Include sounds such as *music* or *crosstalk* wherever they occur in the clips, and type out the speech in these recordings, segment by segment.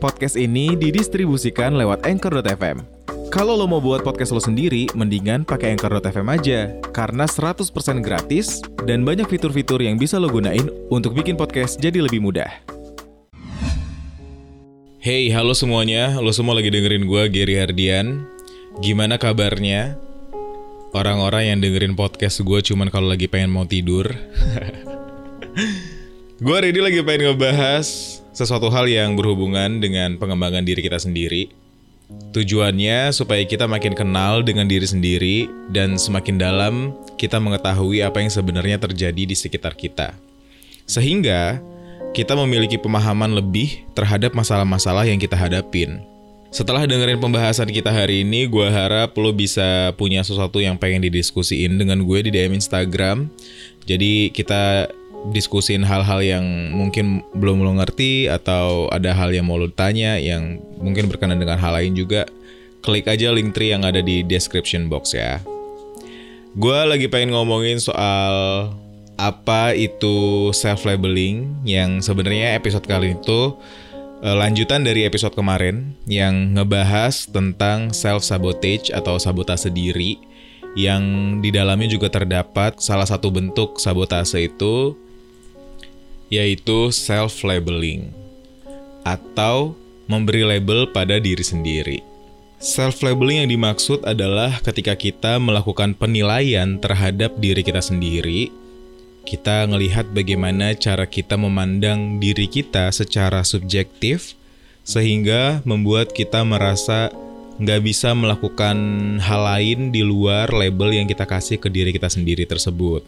Podcast ini didistribusikan lewat Anchor.fm. Kalau lo mau buat podcast lo sendiri, mendingan pakai Anchor.fm aja. Karena 100% gratis dan banyak fitur-fitur yang bisa lo gunain untuk bikin podcast jadi lebih mudah. Hey, halo semuanya. Lo semua lagi dengerin gue, Gary Hardian. Gimana kabarnya? Orang-orang yang dengerin podcast gue cuman kalau lagi pengen mau tidur. *laughs* gue ini lagi pengen ngebahas sesuatu hal yang berhubungan dengan pengembangan diri kita sendiri. Tujuannya supaya kita makin kenal dengan diri sendiri dan semakin dalam kita mengetahui apa yang sebenarnya terjadi di sekitar kita. Sehingga kita memiliki pemahaman lebih terhadap masalah-masalah yang kita hadapin. Setelah dengerin pembahasan kita hari ini, gue harap lo bisa punya sesuatu yang pengen didiskusiin dengan gue di DM Instagram. Jadi kita diskusin hal-hal yang mungkin belum lo ngerti atau ada hal yang mau lo tanya yang mungkin berkenan dengan hal lain juga. Klik aja link tree yang ada di description box ya. Gue lagi pengen ngomongin soal apa itu self labeling yang sebenarnya episode kali itu uh, lanjutan dari episode kemarin yang ngebahas tentang self sabotage atau sabotase diri yang di dalamnya juga terdapat salah satu bentuk sabotase itu yaitu self labeling atau memberi label pada diri sendiri. Self labeling yang dimaksud adalah ketika kita melakukan penilaian terhadap diri kita sendiri kita ngelihat bagaimana cara kita memandang diri kita secara subjektif sehingga membuat kita merasa nggak bisa melakukan hal lain di luar label yang kita kasih ke diri kita sendiri tersebut.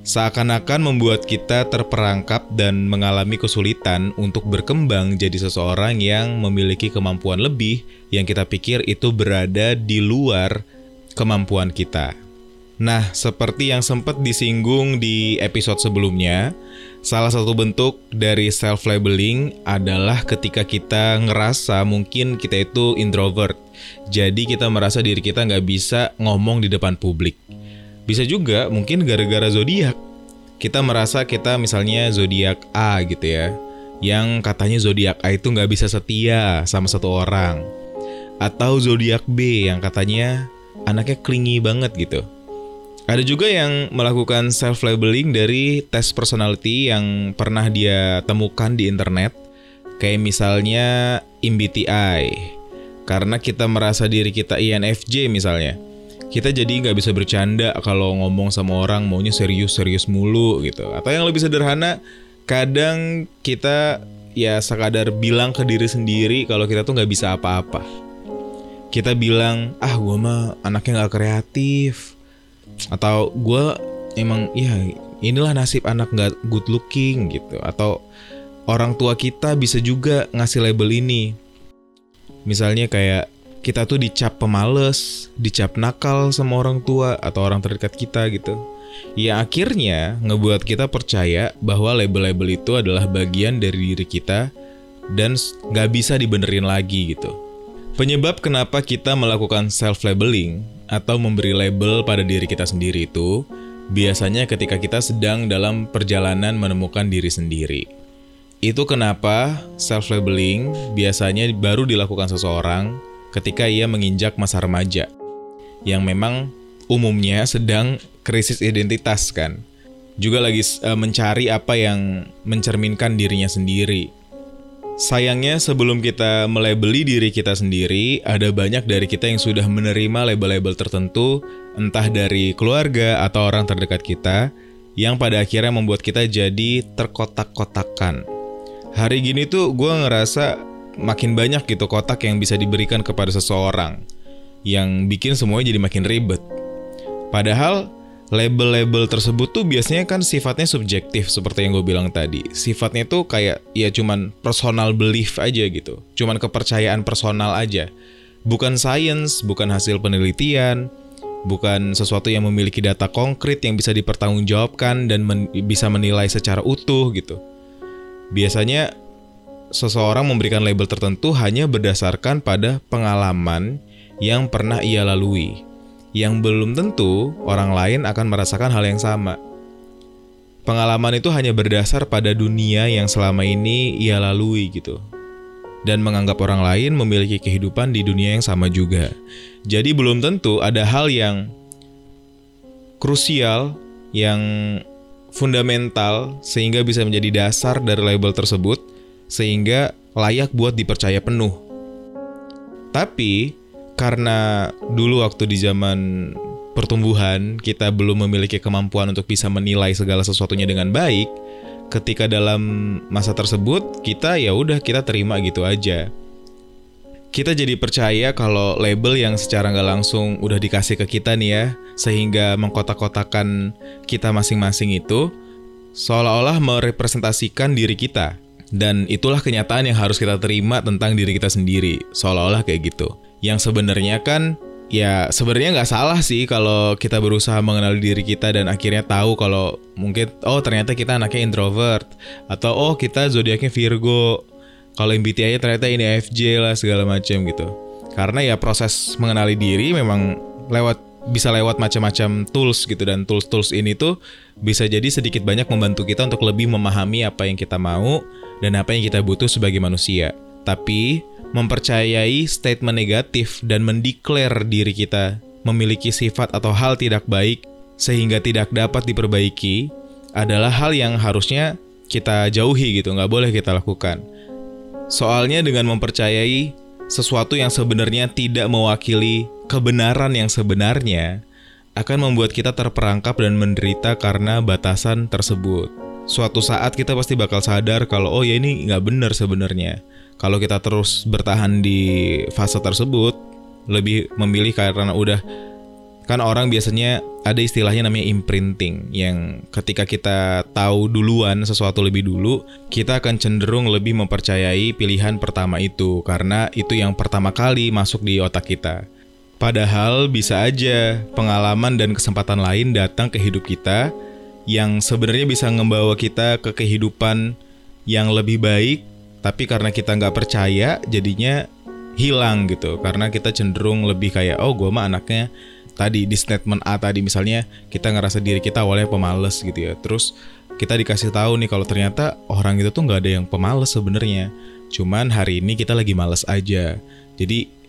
Seakan-akan membuat kita terperangkap dan mengalami kesulitan untuk berkembang jadi seseorang yang memiliki kemampuan lebih yang kita pikir itu berada di luar kemampuan kita. Nah, seperti yang sempat disinggung di episode sebelumnya, salah satu bentuk dari self-labeling adalah ketika kita ngerasa mungkin kita itu introvert. Jadi kita merasa diri kita nggak bisa ngomong di depan publik. Bisa juga mungkin gara-gara zodiak. Kita merasa kita misalnya zodiak A gitu ya, yang katanya zodiak A itu nggak bisa setia sama satu orang. Atau zodiak B yang katanya anaknya klingi banget gitu. Ada juga yang melakukan self labeling dari tes personality yang pernah dia temukan di internet, kayak misalnya MBTI. Karena kita merasa diri kita INFJ misalnya, kita jadi nggak bisa bercanda kalau ngomong sama orang maunya serius-serius mulu gitu. Atau yang lebih sederhana, kadang kita ya sekadar bilang ke diri sendiri kalau kita tuh nggak bisa apa-apa. Kita bilang, ah gue mah anaknya nggak kreatif, atau gue emang ya inilah nasib anak nggak good looking gitu atau orang tua kita bisa juga ngasih label ini misalnya kayak kita tuh dicap pemales, dicap nakal sama orang tua atau orang terdekat kita gitu. Ya akhirnya ngebuat kita percaya bahwa label-label itu adalah bagian dari diri kita dan nggak bisa dibenerin lagi gitu. Penyebab kenapa kita melakukan self-labeling atau memberi label pada diri kita sendiri itu biasanya ketika kita sedang dalam perjalanan menemukan diri sendiri. Itu kenapa self-labeling biasanya baru dilakukan seseorang ketika ia menginjak masa remaja, yang memang umumnya sedang krisis identitas kan. Juga lagi uh, mencari apa yang mencerminkan dirinya sendiri, Sayangnya sebelum kita melebeli diri kita sendiri, ada banyak dari kita yang sudah menerima label-label tertentu, entah dari keluarga atau orang terdekat kita, yang pada akhirnya membuat kita jadi terkotak-kotakan. Hari gini tuh gue ngerasa makin banyak gitu kotak yang bisa diberikan kepada seseorang, yang bikin semuanya jadi makin ribet. Padahal label-label tersebut tuh biasanya kan sifatnya subjektif seperti yang gue bilang tadi. Sifatnya tuh kayak ya cuman personal belief aja gitu. Cuman kepercayaan personal aja. Bukan science, bukan hasil penelitian, bukan sesuatu yang memiliki data konkret yang bisa dipertanggungjawabkan dan men bisa menilai secara utuh gitu. Biasanya seseorang memberikan label tertentu hanya berdasarkan pada pengalaman yang pernah ia lalui yang belum tentu orang lain akan merasakan hal yang sama. Pengalaman itu hanya berdasar pada dunia yang selama ini ia lalui gitu. dan menganggap orang lain memiliki kehidupan di dunia yang sama juga. Jadi belum tentu ada hal yang krusial, yang fundamental sehingga bisa menjadi dasar dari label tersebut sehingga layak buat dipercaya penuh. Tapi karena dulu waktu di zaman pertumbuhan kita belum memiliki kemampuan untuk bisa menilai segala sesuatunya dengan baik, ketika dalam masa tersebut kita ya udah kita terima gitu aja kita jadi percaya kalau label yang secara nggak langsung udah dikasih ke kita nih ya sehingga mengkotak-kotakan kita masing-masing itu seolah-olah merepresentasikan diri kita dan itulah kenyataan yang harus kita terima tentang diri kita sendiri. Seolah-olah kayak gitu. Yang sebenarnya kan ya sebenarnya nggak salah sih kalau kita berusaha mengenali diri kita dan akhirnya tahu kalau mungkin oh ternyata kita anaknya introvert. Atau oh kita zodiaknya Virgo. Kalau MBTI ternyata ini FJ lah segala macam gitu. Karena ya proses mengenali diri memang lewat bisa lewat macam-macam tools gitu dan tools-tools ini tuh bisa jadi sedikit banyak membantu kita untuk lebih memahami apa yang kita mau dan apa yang kita butuh sebagai manusia. Tapi mempercayai statement negatif dan mendeklar diri kita memiliki sifat atau hal tidak baik sehingga tidak dapat diperbaiki adalah hal yang harusnya kita jauhi gitu, nggak boleh kita lakukan. Soalnya dengan mempercayai sesuatu yang sebenarnya tidak mewakili kebenaran yang sebenarnya akan membuat kita terperangkap dan menderita karena batasan tersebut. Suatu saat kita pasti bakal sadar kalau oh ya ini nggak benar sebenarnya kalau kita terus bertahan di fase tersebut lebih memilih karena udah kan orang biasanya ada istilahnya namanya imprinting yang ketika kita tahu duluan sesuatu lebih dulu kita akan cenderung lebih mempercayai pilihan pertama itu karena itu yang pertama kali masuk di otak kita. Padahal bisa aja pengalaman dan kesempatan lain datang ke hidup kita yang sebenarnya bisa membawa kita ke kehidupan yang lebih baik tapi karena kita nggak percaya jadinya hilang gitu. Karena kita cenderung lebih kayak oh gue mah anaknya tadi di statement A tadi misalnya kita ngerasa diri kita awalnya pemalas gitu ya. Terus kita dikasih tahu nih kalau ternyata orang itu tuh nggak ada yang pemalas sebenarnya. Cuman hari ini kita lagi males aja. Jadi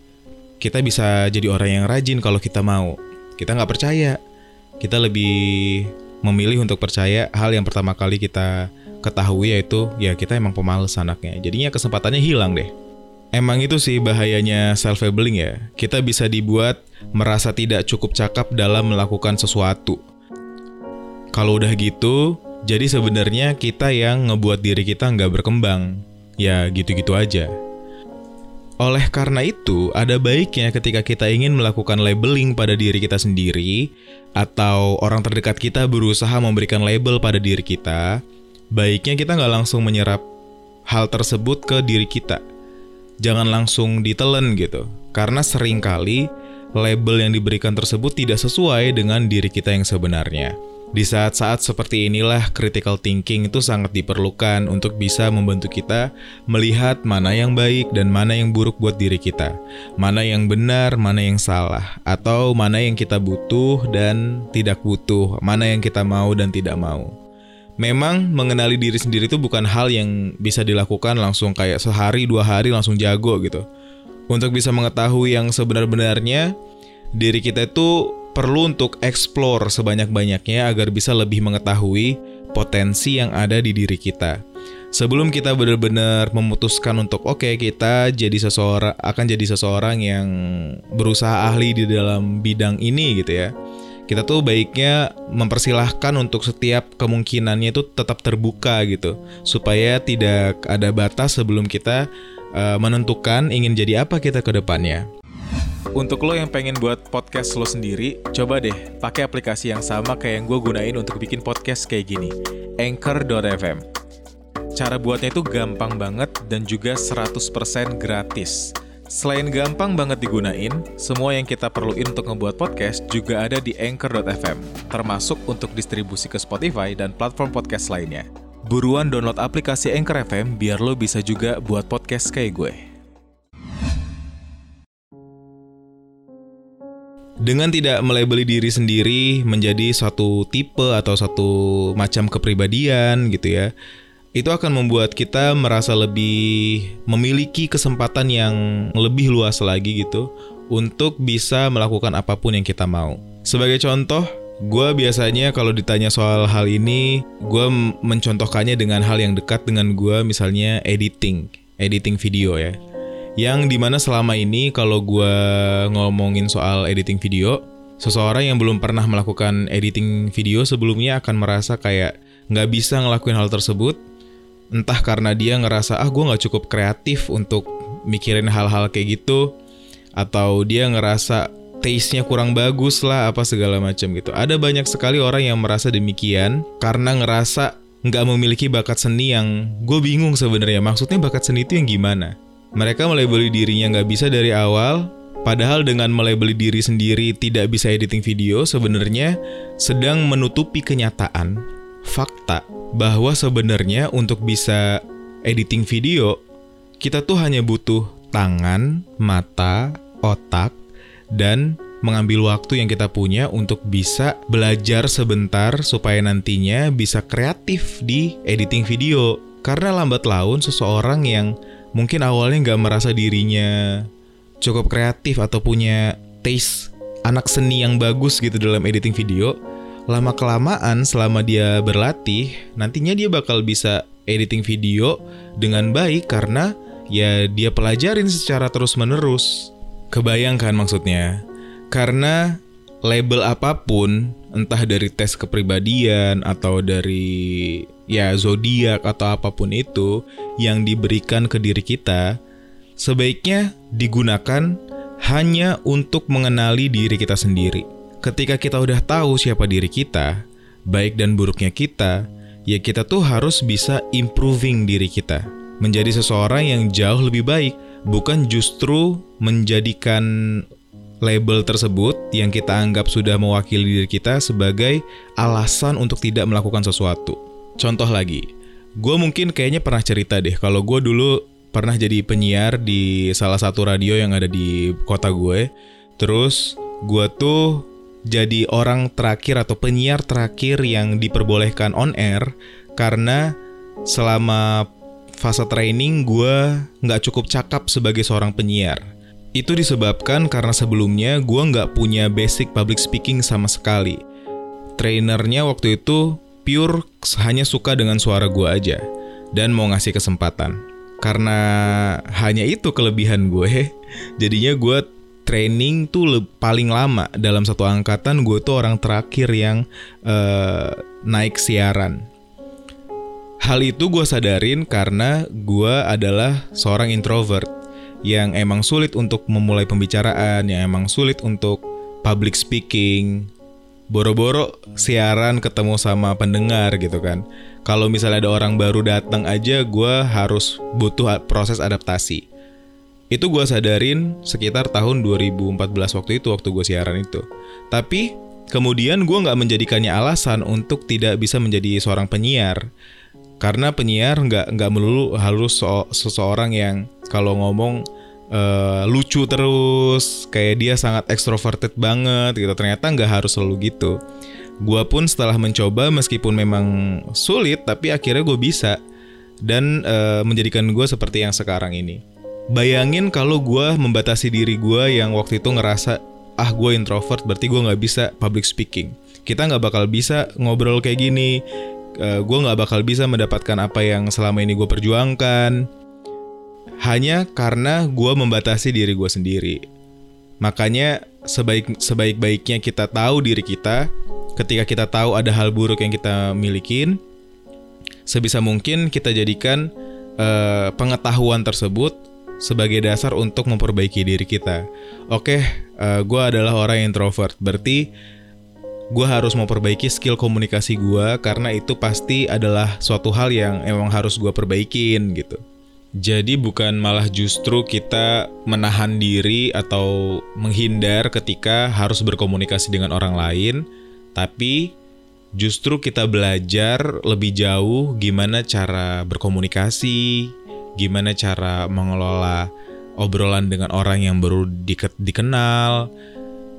kita bisa jadi orang yang rajin kalau kita mau kita nggak percaya kita lebih memilih untuk percaya hal yang pertama kali kita ketahui yaitu ya kita emang pemalas anaknya. Jadinya kesempatannya hilang deh. Emang itu sih bahayanya self-labeling ya. Kita bisa dibuat merasa tidak cukup cakap dalam melakukan sesuatu. Kalau udah gitu, jadi sebenarnya kita yang ngebuat diri kita nggak berkembang. Ya gitu-gitu aja. Oleh karena itu, ada baiknya ketika kita ingin melakukan labeling pada diri kita sendiri, atau orang terdekat kita berusaha memberikan label pada diri kita, baiknya kita nggak langsung menyerap hal tersebut ke diri kita. Jangan langsung ditelen gitu, karena sering kali label yang diberikan tersebut tidak sesuai dengan diri kita yang sebenarnya. Di saat-saat seperti inilah critical thinking itu sangat diperlukan untuk bisa membantu kita melihat mana yang baik dan mana yang buruk buat diri kita. Mana yang benar, mana yang salah, atau mana yang kita butuh dan tidak butuh, mana yang kita mau dan tidak mau memang mengenali diri sendiri itu bukan hal yang bisa dilakukan langsung kayak sehari dua hari langsung jago gitu. Untuk bisa mengetahui yang sebenar-benarnya, diri kita itu perlu untuk explore sebanyak-banyaknya agar bisa lebih mengetahui potensi yang ada di diri kita. Sebelum kita benar-benar memutuskan untuk oke okay, kita jadi seseorang akan jadi seseorang yang berusaha ahli di dalam bidang ini gitu ya kita tuh baiknya mempersilahkan untuk setiap kemungkinannya itu tetap terbuka gitu supaya tidak ada batas sebelum kita uh, menentukan ingin jadi apa kita ke depannya. Untuk lo yang pengen buat podcast lo sendiri, coba deh pakai aplikasi yang sama kayak yang gue gunain untuk bikin podcast kayak gini, Anchor.fm. Cara buatnya itu gampang banget dan juga 100% gratis. Selain gampang banget digunain, semua yang kita perluin untuk ngebuat podcast juga ada di Anchor.fm, termasuk untuk distribusi ke Spotify dan platform podcast lainnya. Buruan download aplikasi Anchor FM biar lo bisa juga buat podcast kayak gue. Dengan tidak melabeli diri sendiri menjadi suatu tipe atau satu macam kepribadian gitu ya, itu akan membuat kita merasa lebih memiliki kesempatan yang lebih luas lagi gitu untuk bisa melakukan apa pun yang kita mau. Sebagai contoh, gue biasanya kalau ditanya soal hal ini, gue mencontohkannya dengan hal yang dekat dengan gue, misalnya editing, editing video ya. Yang di mana selama ini kalau gue ngomongin soal editing video, seseorang yang belum pernah melakukan editing video sebelumnya akan merasa kayak nggak bisa ngelakuin hal tersebut entah karena dia ngerasa ah gue nggak cukup kreatif untuk mikirin hal-hal kayak gitu atau dia ngerasa taste-nya kurang bagus lah apa segala macam gitu. Ada banyak sekali orang yang merasa demikian karena ngerasa nggak memiliki bakat seni yang gue bingung sebenarnya maksudnya bakat seni itu yang gimana. Mereka melabeli dirinya nggak bisa dari awal, padahal dengan melabeli diri sendiri tidak bisa editing video sebenarnya sedang menutupi kenyataan, fakta bahwa sebenarnya untuk bisa editing video, kita tuh hanya butuh tangan, mata, otak, dan mengambil waktu yang kita punya untuk bisa belajar sebentar supaya nantinya bisa kreatif di editing video. Karena lambat laun seseorang yang mungkin awalnya nggak merasa dirinya cukup kreatif atau punya taste anak seni yang bagus gitu dalam editing video, lama kelamaan selama dia berlatih nantinya dia bakal bisa editing video dengan baik karena ya dia pelajarin secara terus menerus kebayangkan maksudnya? Karena label apa pun entah dari tes kepribadian atau dari ya zodiak atau apa pun itu yang diberikan ke diri kita sebaiknya digunakan hanya untuk mengenali diri kita sendiri ketika kita udah tahu siapa diri kita, baik dan buruknya kita, ya kita tuh harus bisa improving diri kita. Menjadi seseorang yang jauh lebih baik, bukan justru menjadikan label tersebut yang kita anggap sudah mewakili diri kita sebagai alasan untuk tidak melakukan sesuatu. Contoh lagi, gue mungkin kayaknya pernah cerita deh kalau gue dulu pernah jadi penyiar di salah satu radio yang ada di kota gue. Terus gue tuh jadi orang terakhir atau penyiar terakhir yang diperbolehkan on air karena selama fase training gue nggak cukup cakap sebagai seorang penyiar. Itu disebabkan karena sebelumnya gue nggak punya basic public speaking sama sekali. Trainernya waktu itu pure hanya suka dengan suara gue aja dan mau ngasih kesempatan. Karena hanya itu kelebihan gue, jadinya gue training tuh paling lama dalam satu angkatan gue tuh orang terakhir yang uh, naik siaran. Hal itu gue sadarin karena gue adalah seorang introvert yang emang sulit untuk memulai pembicaraan, yang emang sulit untuk public speaking. Boro-boro siaran ketemu sama pendengar gitu kan. Kalau misalnya ada orang baru datang aja, gue harus butuh proses adaptasi itu gue sadarin sekitar tahun 2014 waktu itu waktu gue siaran itu. Tapi kemudian gue nggak menjadikannya alasan untuk tidak bisa menjadi seorang penyiar. Karena penyiar nggak nggak melulu harus so, seseorang yang kalau ngomong uh, lucu terus, kayak dia sangat extroverted banget gitu. Ternyata nggak harus selalu gitu. Gue pun setelah mencoba meskipun memang sulit, tapi akhirnya gue bisa dan uh, menjadikan gue seperti yang sekarang ini. Bayangin kalau gue membatasi diri gue yang waktu itu ngerasa ah gue introvert berarti gue nggak bisa public speaking. Kita nggak bakal bisa ngobrol kayak gini. Uh, gue nggak bakal bisa mendapatkan apa yang selama ini gue perjuangkan. Hanya karena gue membatasi diri gue sendiri. Makanya sebaik sebaik baiknya kita tahu diri kita. Ketika kita tahu ada hal buruk yang kita milikin, sebisa mungkin kita jadikan uh, pengetahuan tersebut sebagai dasar untuk memperbaiki diri kita. Oke, uh, eh, gue adalah orang introvert, berarti gue harus memperbaiki skill komunikasi gue karena itu pasti adalah suatu hal yang emang harus gue perbaikin gitu. Jadi bukan malah justru kita menahan diri atau menghindar ketika harus berkomunikasi dengan orang lain, tapi justru kita belajar lebih jauh gimana cara berkomunikasi, gimana cara mengelola obrolan dengan orang yang baru di, dikenal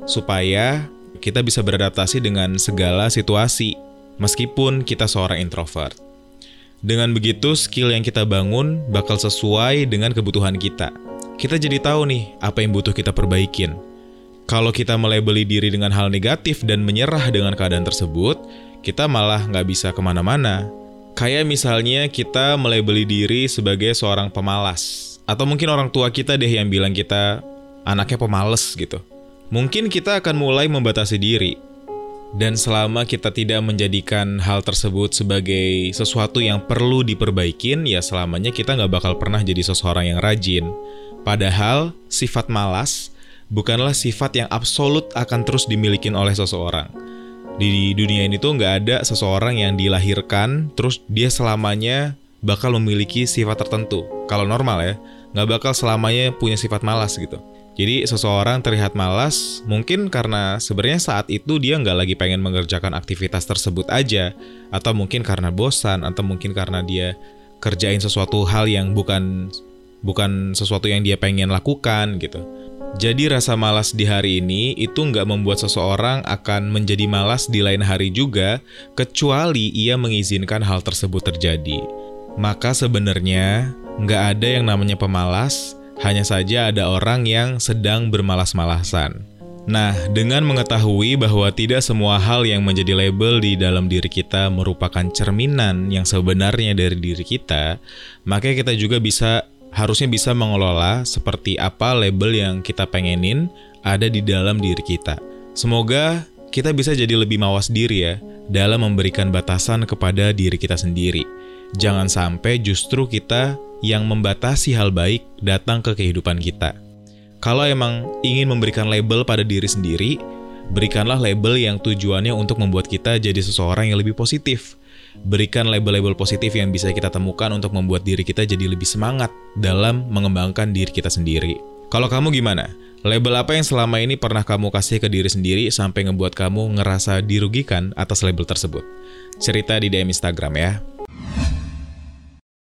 supaya kita bisa beradaptasi dengan segala situasi meskipun kita seorang introvert. Dengan begitu, skill yang kita bangun bakal sesuai dengan kebutuhan kita. Kita jadi tahu nih apa yang butuh kita perbaikin. Kalau kita melebeli diri dengan hal negatif dan menyerah dengan keadaan tersebut, kita malah nggak bisa ke mana-mana. Kayak misalnya kita melebeli diri sebagai seorang pemalas. Atau mungkin orang tua kita deh yang bilang kita anaknya pemales gitu. Mungkin kita akan mulai membatasi diri, dan selama kita tidak menjadikan hal tersebut sebagai sesuatu yang perlu diperbaikin, ya selamanya kita nggak bakal pernah jadi seseorang yang rajin. Padahal sifat malas bukanlah sifat yang absolut akan terus dimiliki oleh seseorang. Di dunia ini tuh nggak ada seseorang yang dilahirkan terus dia selamanya bakal memiliki sifat tertentu. Kalau normal ya, nggak bakal selamanya punya sifat malas gitu. Jadi seseorang terlihat malas mungkin karena sebenarnya saat itu dia nggak lagi pengen mengerjakan aktivitas tersebut aja, atau mungkin karena bosan, atau mungkin karena dia kerjain sesuatu hal yang bukan bukan sesuatu yang dia pengen lakukan gitu. Jadi rasa malas di hari ini itu nggak membuat seseorang akan menjadi malas di lain hari juga, kecuali ia mengizinkan hal tersebut terjadi. Maka sebenarnya nggak ada yang namanya pemalas, hanya saja ada orang yang sedang bermalas-malasan. Nah, dengan mengetahui bahwa tidak semua hal yang menjadi label di dalam diri kita merupakan cerminan yang sebenarnya dari diri kita, maka kita juga bisa harusnya bisa mengelola seperti apa label yang kita pengenin ada di dalam diri kita. Semoga kita bisa jadi lebih mawas diri ya dalam memberikan batasan kepada diri kita sendiri. Jangan sampai justru kita yang membatasi hal baik datang ke kehidupan kita. Kalau emang ingin memberikan label pada diri sendiri, berikanlah label yang tujuannya untuk membuat kita jadi seseorang yang lebih positif. Berikan label-label positif yang bisa kita temukan untuk membuat diri kita jadi lebih semangat dalam mengembangkan diri kita sendiri. Kalau kamu gimana? Label apa yang selama ini pernah kamu kasih ke diri sendiri sampai ngebuat kamu ngerasa dirugikan atas label tersebut? Cerita di DM Instagram ya.